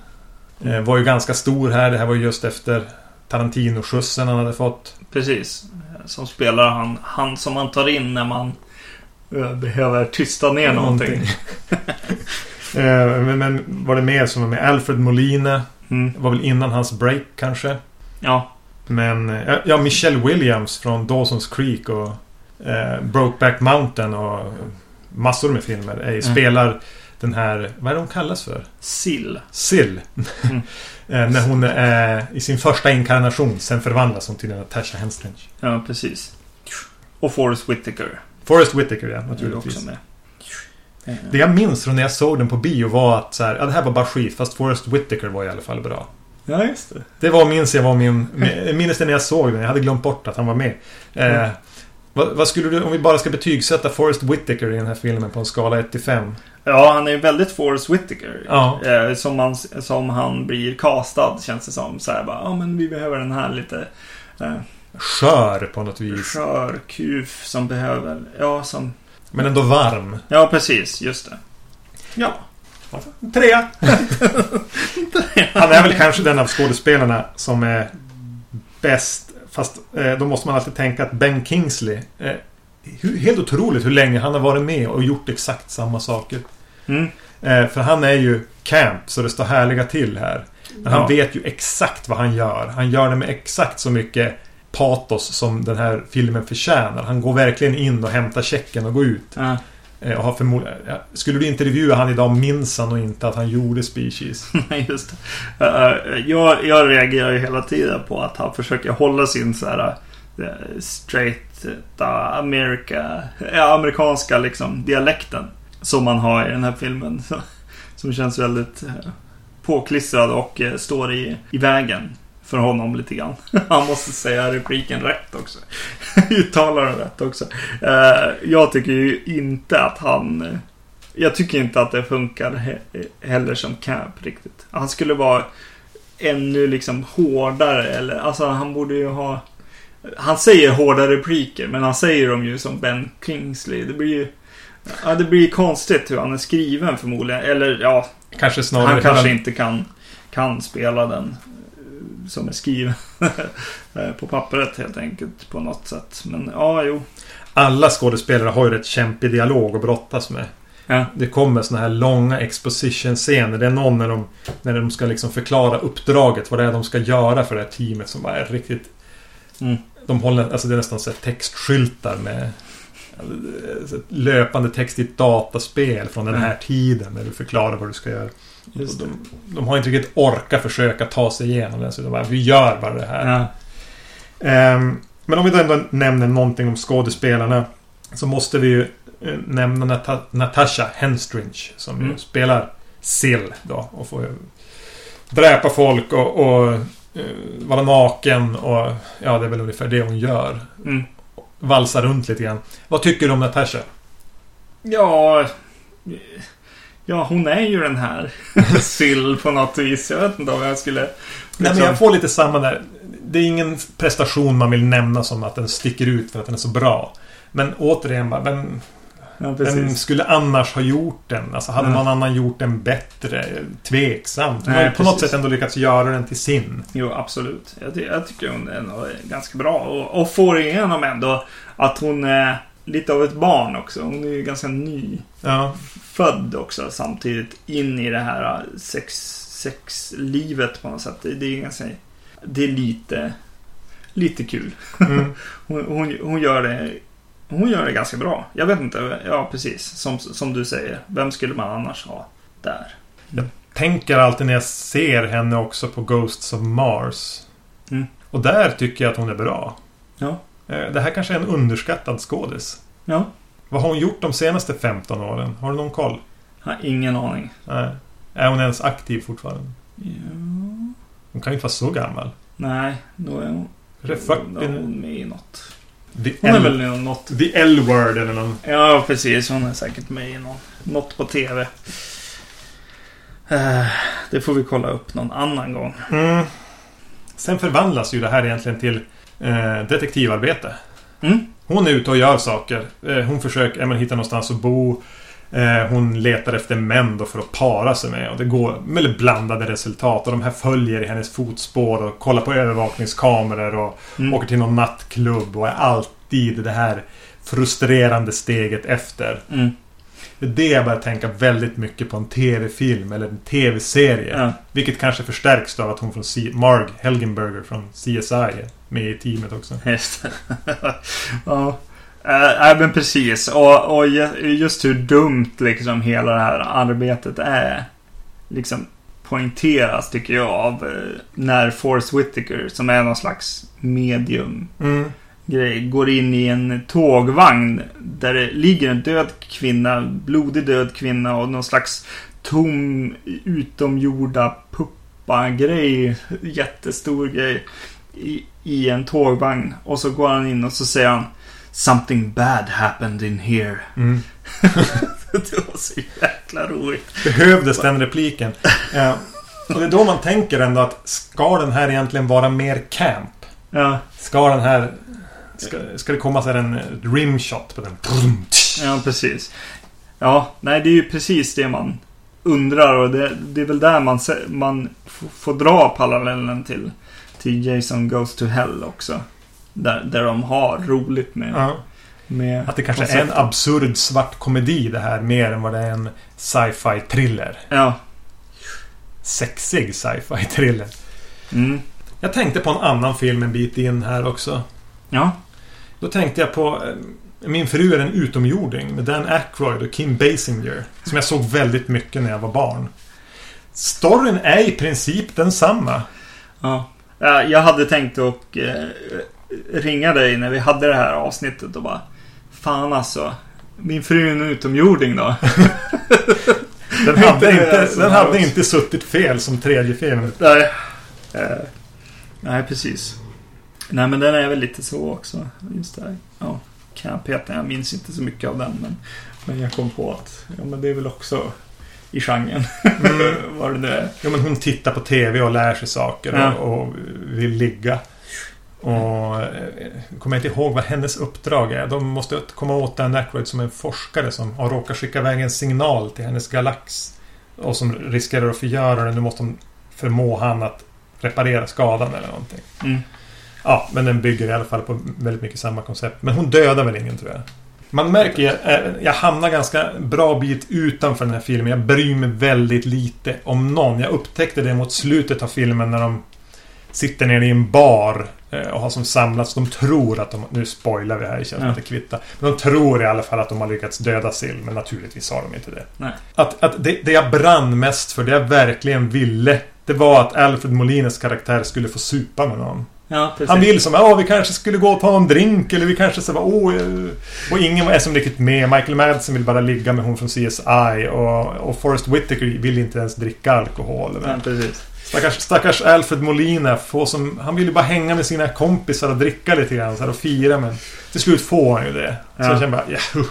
eh, var ju ganska stor här. Det här var ju just efter Tarantino-skjutsen han hade fått. precis. Som spelar han, han som man tar in när man eh, behöver tysta ner någonting. [laughs] eh, men, men var det mer som var med Alfred Molina? Mm. var väl innan hans break kanske. Ja, Men eh, ja, Michelle Williams från Dawson's Creek och eh, Brokeback Mountain och massor med filmer. Eh, Mm. Spelar den här, vad är hon kallas för? sill. Sill. Mm. [laughs] eh, när hon är i sin första inkarnation. Sen förvandlas hon till Natasha Henstridge. Ja, precis. Och Forrest Whitaker. Forrest Whitaker ja, naturligtvis. också med. Det jag minns från när jag såg den på bio var att så här, ja, det här var bara skit. Fast Forrest Whitaker var i alla fall bra. Ja, just det. Det var, minns jag var min... Minns det när jag såg den. Jag hade glömt bort att han var med. Eh, Mm. vad, vad skulle du, om vi bara ska betygsätta Forrest Whitaker i den här filmen på en skala 1 till 5? Ja, han är väldigt Forrest Whitaker. Ja. Eh, som, man, som han blir castad, känns det som. Så här bara, ja men vi behöver den här lite eh, Skör på något vis. skör kuf som behöver, ja som, Men ändå varm. ja precis, just det. Ja. Trea! [laughs] Han är väl kanske den av skådespelarna som är bäst. Fast eh, då måste man alltid tänka att Ben Kingsley eh, Helt otroligt hur länge han har varit med och gjort exakt samma saker. Mm. Eh, för han är ju camp så det står härliga till här. Men han Ja. vet ju exakt vad han gör. Han gör det med exakt så mycket patos som den här filmen förtjänar. Han går verkligen in och hämtar checken och går ut. Ja. Eh, och har förmodligen... Skulle du intervjua han idag minns han nog inte att han gjorde Species. [laughs] Nej, just det. Eh, jag, jag reagerar ju hela tiden på att han försöker hålla sin så här Eh, straighta straight America, ja, amerikanska liksom dialekten. Som man har i den här filmen. Så, som känns väldigt eh, påklistrad och eh, står i, i vägen. för honom lite grann. [laughs] Han måste säga repliken rätt också. [laughs] Uttala den rätt också. Jag tycker ju inte att han... Jag tycker inte att det funkar heller som Cap riktigt. Han skulle vara ännu liksom hårdare eller alltså han borde ju ha... Han säger hårda repliker men han säger dem ju som Ben Kingsley. Det blir ju... Ja, det blir konstigt hur han är skriven förmodligen. Eller ja, Kanske snarare... han kanske inte kan, kan spela den eh, som är skriven [laughs] eh, på pappret helt enkelt på något sätt. Men ja, jo. Alla skådespelare har ju rätt kämpig dialog att brottas med. Ja, Det kommer såna här långa exposition-scener. Det är någon när de, när de ska liksom förklara uppdraget. Vad det är de ska göra för det här teamet som bara är riktigt... Mm. De håller... Alltså det är nästan så textskyltar med... alltså, löpande text i ett dataspel från den här Mm. tiden. När du förklarar vad du ska göra. De, de har inte riktigt orka försöka ta sig igenom det. Så de bara, vi gör bara det här. Ja, Ehm, men om vi då ändå nämner någonting om skådespelarna. Så måste vi ju eh, nämna Nata- Natasha Henstridge. Som Mm. spelar Sill då. Och får dräpa folk och, och vara naken. Och ja, det är väl ungefär det hon gör. mm. Valsa runt lite grann. Vad tycker du om Natasha? ja, ja, hon är ju den här [laughs] Sill på något vis. Jag vet inte om jag skulle... Nej, men liksom- jag får lite samma där. Det är ingen prestation man vill nämna som att den sticker ut för att den är så bra. Men återigen, vem, ja, Vem skulle annars ha gjort den? Alltså hade Ja. någon annan gjort den bättre? Tveksamt. Har ju på något sätt ändå lyckats göra den till sin. Jo, absolut. Jag, ty- jag tycker hon är ganska bra. Och, och får igenom ändå att hon är lite av ett barn också. Hon är ju ganska ny. Ja. född också samtidigt in i det här sex, sexlivet på något sätt. Det, det är ganska... Det är lite... Lite kul. Mm. [laughs] Hon, hon, hon gör det... Hon gör det ganska bra. Jag vet inte. Ja, precis. Som, som du säger. Vem skulle man annars ha där? Tänker alltid när jag ser henne också på Ghosts of Mars. Mm. Och där tycker jag att hon är bra. Ja. Eh, Det här kanske är en underskattad skådis. Ja. Vad har hon gjort de senaste 15 åren? Har du någon koll? Har ingen aning. Nej. Är hon ens aktiv fortfarande? Ja. Hon kan ju inte vara så gammal. Nej, då är hon... Är det Då är 40? hon med i något. The Hon är L- väl något... The L-word eller någon. Ja, precis. Hon är säkert med i någon, något på TV. Eh, Det får vi kolla upp någon annan gång. Mm. Sen förvandlas ju det här egentligen till eh, detektivarbete. Mm. Hon är ute och gör saker. Eh, hon försöker ja, men, hitta någonstans att bo. Eh, hon letar efter män då för att para sig med. Och det går med blandade resultat. Och de här följer i hennes fotspår och kollar på övervakningskameror och Mm. åker till någon nattklubb och är alltid det här frustrerande steget efter. Mm. Det är det jag börjar tänka väldigt mycket på en TV-film eller en TV-serie. Ja. Vilket kanske förstärks av att hon från C- Marg Helgenberger från CSI är med i teamet också. Just det. [laughs] ja. Eh, Nej, men precis. Och, och ju- just hur dumt liksom hela det här arbetet är. Liksom poängteras tycker jag av eh, när Forrest Whitaker som är någon slags medium Mm. grej går in i en tågvagn där det ligger en död kvinna, blodig död kvinna och någon slags tom utomjorda puppa-grej, jättestor grej i, i en tågvagn. Och så går han in och så säger han Something bad happened in here. Mm. [laughs] det var så jäkla roligt. Behövdes den repliken. Ja. Och det är då man tänker ändå att ska den här egentligen vara mer camp? Ja, Ska den här... Ska, ska det komma så här en rimshot på den? ja precis. Ja, nej det är ju precis det man undrar och det, det är väl där man, man får dra parallellen till, till Jason Goes to Hell också. Där, där de har roligt med, Ja. med Att det kanske är en absurd svart komedi det här mer än vad det är en sci-fi thriller. Ja. Sexig sci-fi thriller. Mm. Jag tänkte på en annan film en bit in här också. Ja. Då tänkte jag på eh, Min fru är en utomjording med Dan Aykroyd och Kim Basinger. Som jag såg väldigt mycket när jag var barn. Storyn är i princip densamma. ja. Ja, Jag hade tänkt att eh, ringa dig när vi hade det här avsnittet och bara Fan alltså. Min fru är en utomjording då. [laughs] Den hade, Inte den hade inte suttit fel som tredje film. Nej. Eh, Nej, precis. Nej, men den är väl lite så också. Just det. Ja, knappheten. Jag minns inte så mycket av den, men, men jag kom på att ja, men det är väl också i genren. Mm. [laughs] Vad det nu är. Jo, men hon tittar på TV och lär sig saker Ja. och, och vill ligga. Och eh, kommer jag inte ihåg vad hennes uppdrag är. De måste komma åt Dan Aykroyd som en forskare som har råkat skicka iväg en signal till hennes galax. Och som riskerar att förgöra den. Nu måste de förmå han att reparera skadan eller någonting. Mm. Ja, men den bygger i alla fall på väldigt mycket samma koncept. Men hon dödar väl ingen tror jag. Man märker ju, eh, jag hamnar ganska bra bit utanför den här filmen. Jag bryr mig väldigt lite om någon. Jag upptäckte det mot slutet av filmen när de sitter nere i en bar eh, och har som samlats. De tror att de... Nu spoilar vi här, det känns Ja. inte kvitta. Men de tror i alla fall att de har lyckats döda Sill. Men naturligtvis har de inte det. Nej. Att, att det, det jag brann mest för, det jag verkligen ville. Det var att Alfred Molines karaktär skulle få supa med någon. Ja. Han vill som, ja vi kanske skulle gå och ta en drink eller vi kanske så bara, åh... eh." Och ingen är som riktigt med. Michael Madsen vill bara ligga med hon från CSI och, och Forrest Whitaker vill inte ens dricka alkohol. Ja, precis. Stackars, stackars Alfred Molina får som, han vill ju bara hänga med sina kompisar och dricka lite grann så här, och fira men till slut får han ju det. Så Ja. jag känner bara, ja,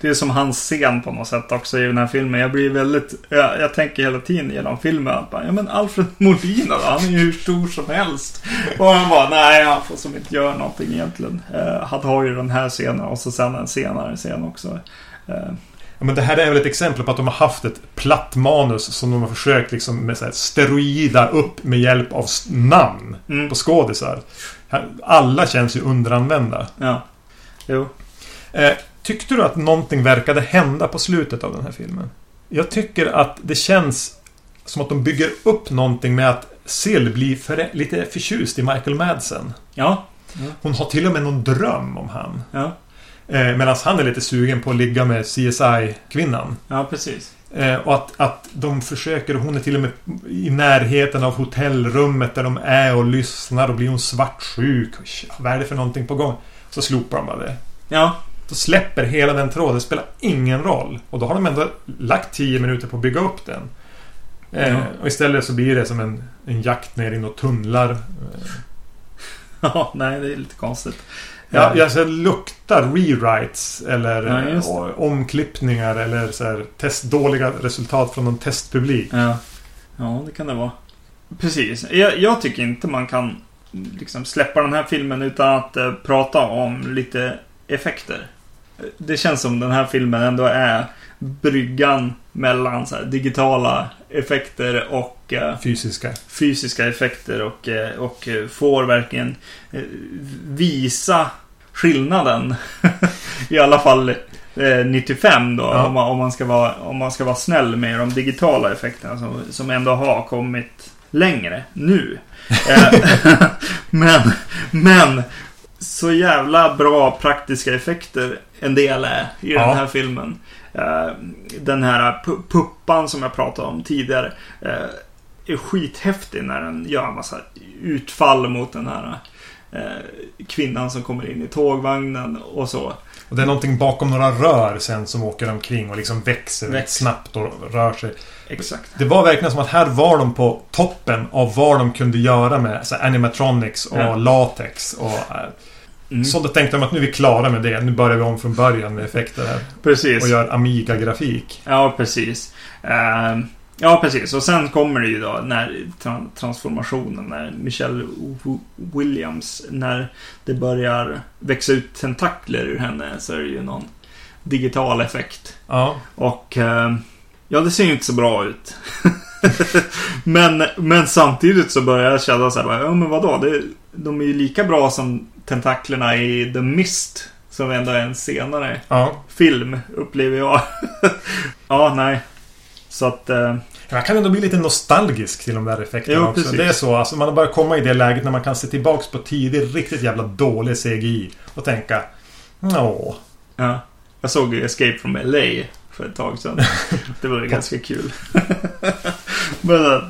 Det är som hans scen på något sätt också i den här filmen. Jag blir väldigt... Jag, jag tänker hela tiden genom filmen att bara, ja men Alfred Molina då? Han är ju hur stor som helst. Och han bara, nej han får som inte göra någonting egentligen. Uh, han har ju den här scenen och så sen en senare scen också. Eh, men det här är väl ett exempel på att de har haft ett platt manus som de har försökt liksom med så här steroida upp med hjälp av namn mm, på skådisar. Alla känns ju underanvända. ja. Jo. Eh, tyckte du att någonting verkade hända på slutet av den här filmen? Jag tycker att det känns som att de bygger upp någonting med att Sill blir för, lite förtjust i Michael Madsen. Ja. Hon har till och med någon dröm om han. Ja. Eh, Medan han är lite sugen på att ligga med CSI-kvinnan. Ja, precis. Eh, och att, att de försöker, och hon är till och med i närheten av hotellrummet där de är och lyssnar och blir hon svartsjuk. Vad är det för någonting på gång? Så slopar de bara det. Ja. Då släpper hela den tråden. Det spelar ingen roll. Och då har de ändå lagt 10 minuter på att bygga upp den. Eh, Ja. och istället så blir det som en, en jakt ner i några tunnlar. [laughs] Ja, nej det är lite konstigt. Ja, jag så luktar rewrites eller Ja, eh, omklippningar eller så här, test, dåliga resultat från någon testpublik. Ja. Ja, det kan det vara. Precis. Jag, jag tycker inte man kan liksom släppa den här filmen utan att eh, prata om lite effekter. Det känns som den här filmen ändå är bryggan mellan så här, digitala effekter och eh, Fysiska. fysiska effekter och, eh, och får verkligen eh, visa skillnaden. [laughs] I alla fall eh, 95 då, Ja. om, man, om, man ska vara, om man ska vara snäll med de digitala effekterna som, som ändå har kommit längre nu. [laughs] [laughs] Men, men så jävla bra praktiska effekter en del är i Ja. den här filmen. Eh, Den här pu- puppan som jag pratade om tidigare eh, är skithäftig när den gör en massa utfall mot den här eh, kvinnan som kommer in i tågvagnen och så. Och det är någonting bakom några rör sen som åker omkring och liksom växer Växer. snabbt och rör sig. Exakt. Det var verkligen som att här var de på toppen av vad de kunde göra med animatronics och Ja. latex. Och, eh, Mm. Så då tänkte de att nu är vi klara med det. Nu börjar vi om från början med effekter här. Precis. Och gör Amiga-grafik. Ja, precis. Ehm, ja, precis. Och sen kommer det ju då när tra- transformationen, när Michelle W- Williams, när det börjar växa ut tentakler ur henne så är det ju någon digital effekt. Ja. Och ehm, ja, det ser ju inte så bra ut. [laughs] men, men samtidigt så börjar jag känna så här, ja men vadå? Det, de är ju lika bra som tentaklerna i The Mist. Som ändå är en senare Ja. film, upplever jag. [laughs] ja, nej. Så att... Eh, Jag kan ändå bli lite nostalgisk till de där effekterna Jo, också. precis. Det är så. Alltså man har börjat komma i det läget när man kan se tillbaks på tidig, riktigt jävla dålig CGI. Och tänka... Åh. ja. Jag såg ju Escape from LA för ett tag sedan. [laughs] Det var ganska kul. [laughs] Men, eh,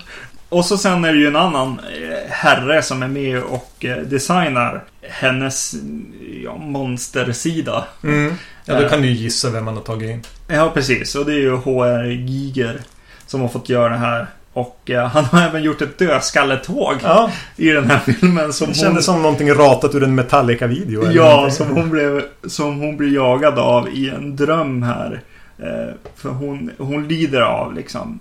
och så sen är det ju en annan eh, herre som är med och eh, designar hennes ja, monstersida. Mm. Ja, då kan du ju gissa vem man har tagit in. Ja, precis. Och det är ju HR Giger som har fått göra det här. Och eh, han har även gjort ett dödskalletåg Ja, i den här filmen. Som det kändes som någonting ratat ur en Metallica-video. Ja, som hon, blev, som hon blir jagad av i en dröm här. Eh, för hon, hon lider av liksom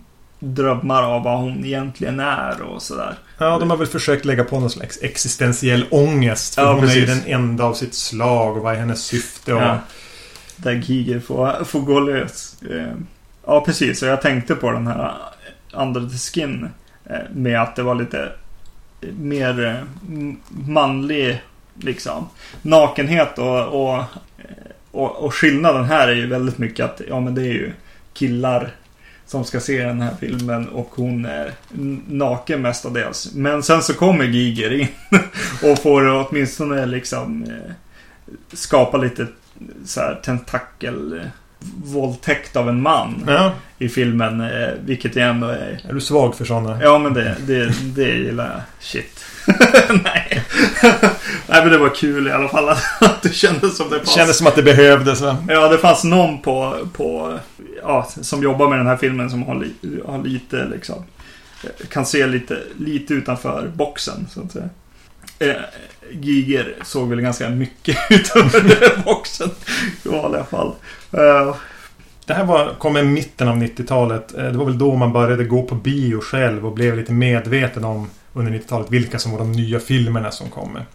drömmar av vad hon egentligen är och sådär. Ja, de har väl försökt lägga på någon slags existentiell ångest. För Ja, hon är ju precis. den enda av sitt slag och vad är hennes syfte? Och... Ja. Där Giger får, får gå lös. Eh, ja, precis. Och jag tänkte på den här Under the Skin. Eh, med att det var lite mer eh, m- manlig liksom nakenhet och, och, och, och skillnaden här är ju väldigt mycket att ja men det är ju killar som ska se den här filmen och hon är naken mestadels. Men sen så kommer Giger in [laughs] och får åtminstone liksom eh, skapa lite så här tentakel våldtäkt av en man Ja, i filmen. Eh, vilket jag ändå är är du svag för sådana? Ja men det, det, det gillar jag. Shit. [laughs] Nej. Nej men det var kul i alla fall att, det kändes som det Det fanns. kändes som att det behövdes va? Ja det fanns någon på, på ja, som jobbar med den här filmen som har, li, har lite liksom kan se lite, lite utanför boxen så att säga. Eh, Giger såg väl ganska mycket [laughs] utanför den boxen i vanliga fall. Det här var, kom i mitten av 90-talet. Eh, Det var väl då man började gå på bio själv och blev lite medveten om under 90-talet vilka som var de nya filmerna som kommer.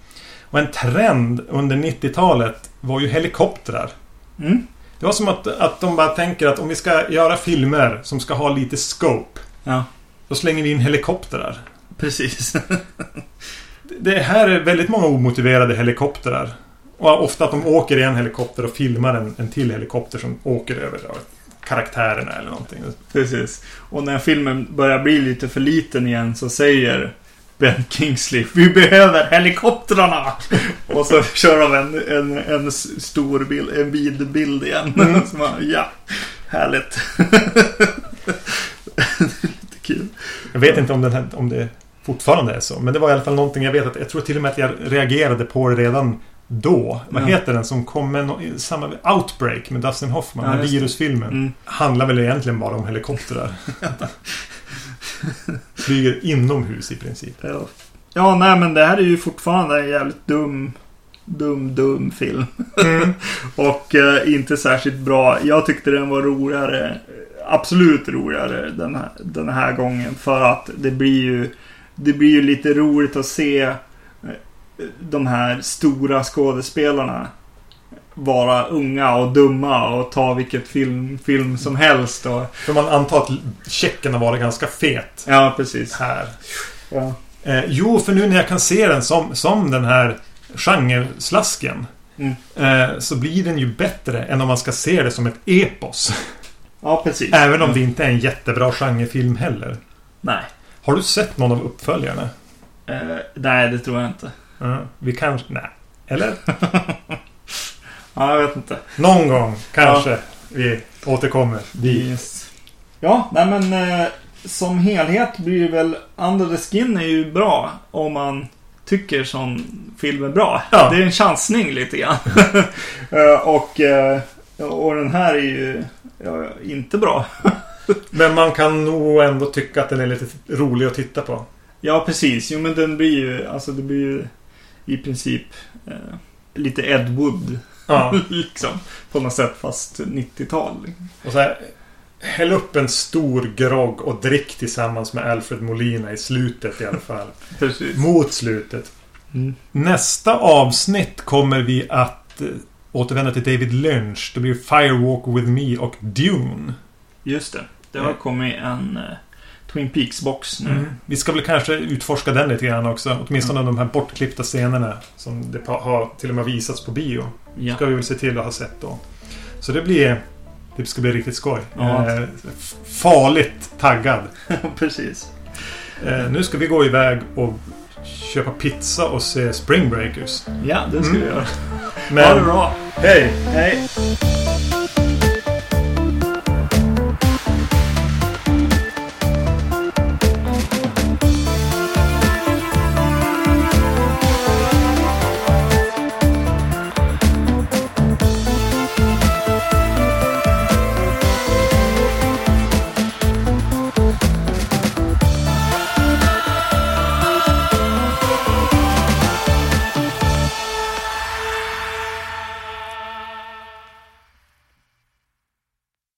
Och en trend under 90-talet var ju helikoptrar. mm, Det var som att, att de bara tänker att om vi ska göra filmer som ska ha lite scope. ja, Då slänger vi in helikoptrar. precis. [laughs] Det här är väldigt många omotiverade helikoptrar. Och ofta att de åker i en helikopter och filmar en, en till helikopter som åker över karaktärerna eller någonting. Precis. Och när filmen börjar bli lite för liten igen så säger Ben Kingsley Vi behöver helikoptrarna! [laughs] och så kör de en, en, en stor bild, en vid bild igen. Mm. [laughs] så man, ja, härligt. [laughs] lite kul. Jag vet inte om, den här, om det fortfarande är så. Men det var i alla fall någonting jag vet att jag tror till och med att jag reagerade på det redan då. Vad heter den som kom med no, samma Outbreak med Dustin Hoffman, Ja, den här virusfilmen. Mm. Handlar väl egentligen bara om helikoptrar. [laughs] Flyger inomhus i princip. Ja. ja, nej men det här är ju fortfarande en jävligt dum, dum, dum film. Mm. [laughs] Och eh, inte särskilt bra. Jag tyckte den var roligare. Absolut roligare den här, den här gången. För att det blir ju Det blir ju lite roligt att se De här stora skådespelarna Vara unga och dumma och ta vilket film, film som helst. Och, För man antar att checken har varit ganska fet ja, precis. här. Ja. Eh, jo, för nu när jag kan se den som, som den här genreslasken. Mm. Eh, så blir den ju bättre än om man ska se det som ett epos. ja, precis. Även om det inte är en jättebra genrefilm heller. Nej. Har du sett någon av uppföljarna? Eh, nej, det tror jag inte. Ja, vi kanske... Nej. Eller? [laughs] Ja, jag vet inte. Någon gång kanske vi återkommer dit. Yes. Ja, nej men eh, som helhet blir det väl Under the Skin är ju bra om man tycker som film är bra. Ja. Det är en chansning lite grann. [laughs] Eh, och, eh, och den här är ju ja, inte bra. [laughs] Men man kan nog ändå tycka att den är lite rolig att titta på. Ja, precis. Jo, men den blir ju, alltså det blir ju i princip eh, lite Ed Wood. Ja. [laughs] liksom. På något sätt, fast 90-tal. Och så här, häll upp en stor grogg och drick tillsammans med Alfred Molina i slutet i alla fall. [laughs] Mot slutet. Mm. Nästa avsnitt kommer vi att eh, återvända till David Lynch. Det blir Firewalk with Me och Dune. Just det. Det har Mm. kommit en eh, Twin Peaks-box nu. Mm. Vi ska väl kanske utforska den lite grann också. Åtminstone Mm. de här bortklippta scenerna som det har till och med visats på bio. Ja. Ska vi väl se till att ha sett då. Så det blir... Det ska bli riktigt skoj. Ja. Eh, farligt taggad. [laughs] Precis. Eh, nu ska vi gå iväg och köpa pizza och se Spring Breakers. Ja, det ska Mm. vi göra. Men, Ha det bra. hej! Hej.